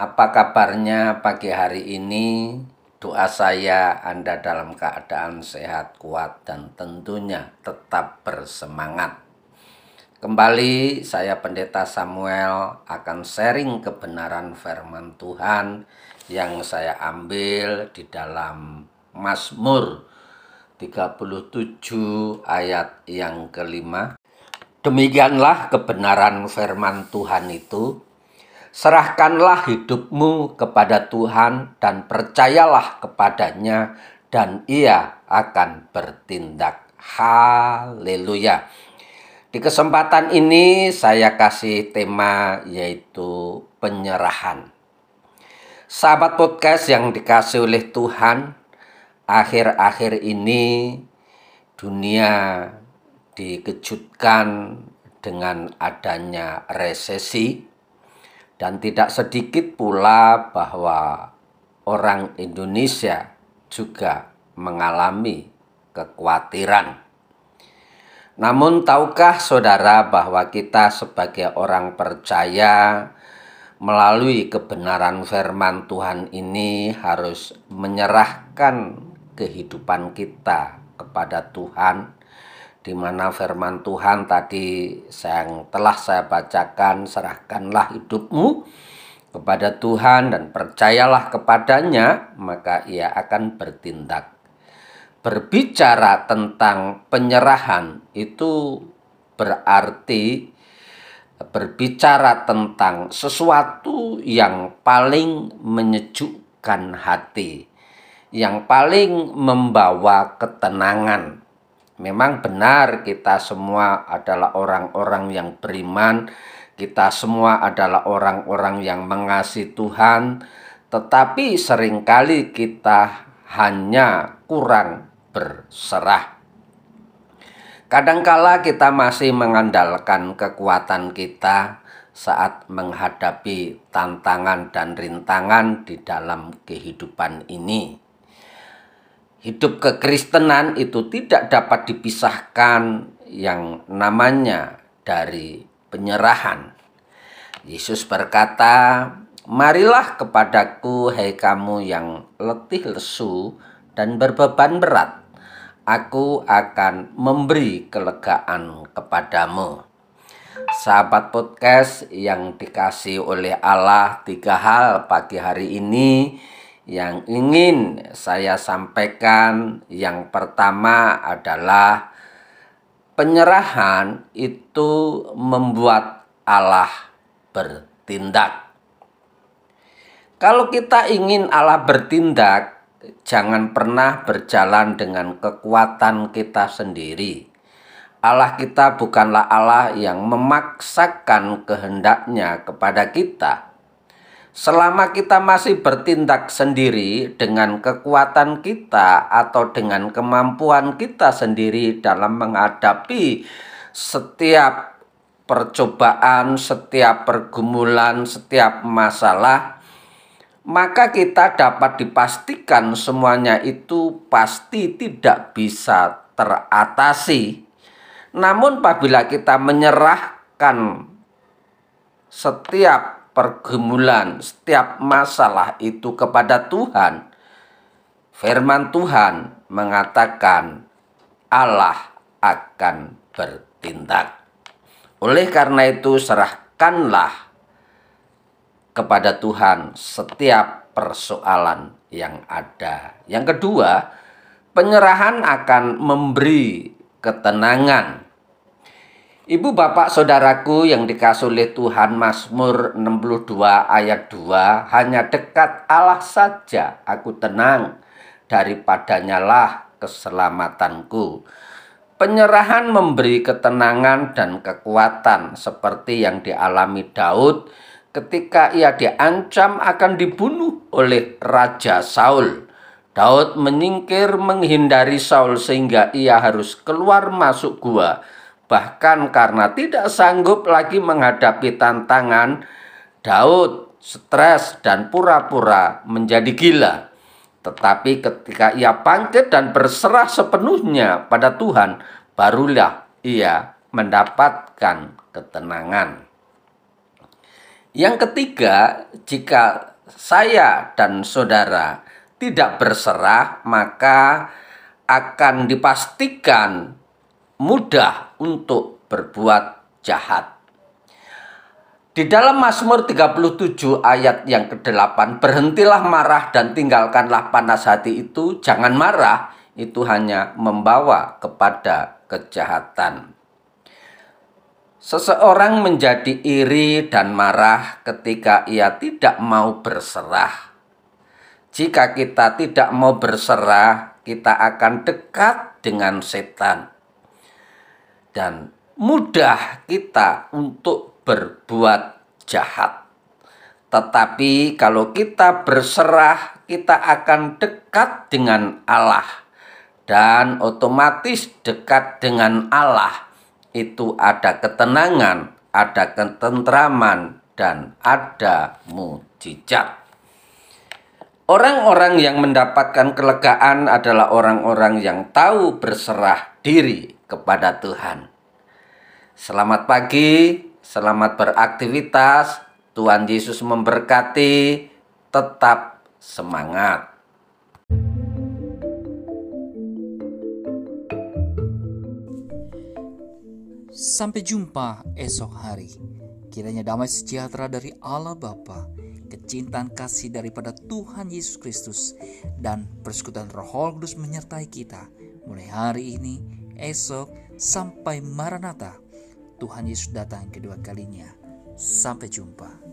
Apa kabarnya pagi hari ini? Doa saya Anda dalam keadaan sehat, kuat, dan tentunya tetap bersemangat. Kembali saya Pendeta Samuel akan sharing kebenaran firman Tuhan yang saya ambil di dalam Mazmur 37 ayat yang kelima. Demikianlah kebenaran firman Tuhan itu. Serahkanlah hidupmu kepada Tuhan dan percayalah kepadanya dan ia akan bertindak. Haleluya. Di kesempatan ini saya kasih tema yaitu penyerahan. Sahabat podcast yang dikasih oleh Tuhan, akhir-akhir ini dunia dikejutkan dengan adanya resesi dan tidak sedikit pula bahwa orang Indonesia juga mengalami kekhawatiran. Namun tahukah saudara bahwa kita sebagai orang percaya melalui kebenaran firman Tuhan ini harus menyerahkan kehidupan kita kepada Tuhan di mana firman Tuhan tadi yang telah saya bacakan serahkanlah hidupmu kepada Tuhan dan percayalah kepadanya maka ia akan bertindak berbicara tentang penyerahan itu berarti berbicara tentang sesuatu yang paling menyejukkan hati yang paling membawa ketenangan. Memang benar kita semua adalah orang-orang yang beriman, kita semua adalah orang-orang yang mengasihi Tuhan, tetapi sering kali kita hanya kurang berserah. Kadangkala kita masih mengandalkan kekuatan kita saat menghadapi tantangan dan rintangan di dalam kehidupan ini. Hidup kekristenan itu tidak dapat dipisahkan yang namanya dari penyerahan. Yesus berkata, Marilah kepadaku, hai kamu yang letih lesu dan berbeban berat. Aku akan memberi kelegaan kepadamu. Sahabat podcast yang dikasih oleh Allah, tiga hal pagi hari ini yang ingin saya sampaikan yang pertama adalah penyerahan itu membuat Allah bertindak. Kalau kita ingin Allah bertindak, jangan pernah berjalan dengan kekuatan kita sendiri. Allah kita bukanlah Allah yang memaksakan kehendaknya kepada kita Selama kita masih bertindak sendiri dengan kekuatan kita atau dengan kemampuan kita sendiri dalam menghadapi setiap percobaan, setiap pergumulan, setiap masalah, maka kita dapat dipastikan semuanya itu pasti tidak bisa teratasi. Namun apabila kita menyerahkan setiap pergumulan, setiap masalah itu kepada Tuhan, firman Tuhan mengatakan Allah akan bertindak. Oleh karena itu serahkanlah kepada Tuhan setiap persoalan yang ada. Yang kedua, penyerahan akan memberi ketenangan Ibu bapak saudaraku yang dikasih oleh Tuhan Mazmur 62 ayat 2 Hanya dekat Allah saja aku tenang Daripadanya lah keselamatanku Penyerahan memberi ketenangan dan kekuatan Seperti yang dialami Daud ketika ia diancam akan dibunuh oleh Raja Saul. Daud menyingkir menghindari Saul sehingga ia harus keluar masuk gua. Bahkan karena tidak sanggup lagi menghadapi tantangan, Daud stres dan pura-pura menjadi gila. Tetapi ketika ia bangkit dan berserah sepenuhnya pada Tuhan, barulah ia mendapatkan ketenangan. Yang ketiga, jika saya dan saudara tidak berserah, maka akan dipastikan mudah untuk berbuat jahat. Di dalam Mazmur 37 ayat yang ke-8, berhentilah marah dan tinggalkanlah panas hati itu, jangan marah, itu hanya membawa kepada kejahatan. Seseorang menjadi iri dan marah ketika ia tidak mau berserah. Jika kita tidak mau berserah, kita akan dekat dengan setan, dan mudah kita untuk berbuat jahat. Tetapi kalau kita berserah, kita akan dekat dengan Allah, dan otomatis dekat dengan Allah itu ada ketenangan, ada ketentraman, dan ada mujizat. Orang-orang yang mendapatkan kelegaan adalah orang-orang yang tahu berserah diri kepada Tuhan. Selamat pagi, selamat beraktivitas. Tuhan Yesus memberkati. Tetap semangat. Sampai jumpa esok hari. Kiranya damai sejahtera dari Allah Bapa, kecintaan kasih daripada Tuhan Yesus Kristus, dan persekutuan Roh Kudus menyertai kita mulai hari ini, esok, sampai Maranatha. Tuhan Yesus datang kedua kalinya. Sampai jumpa.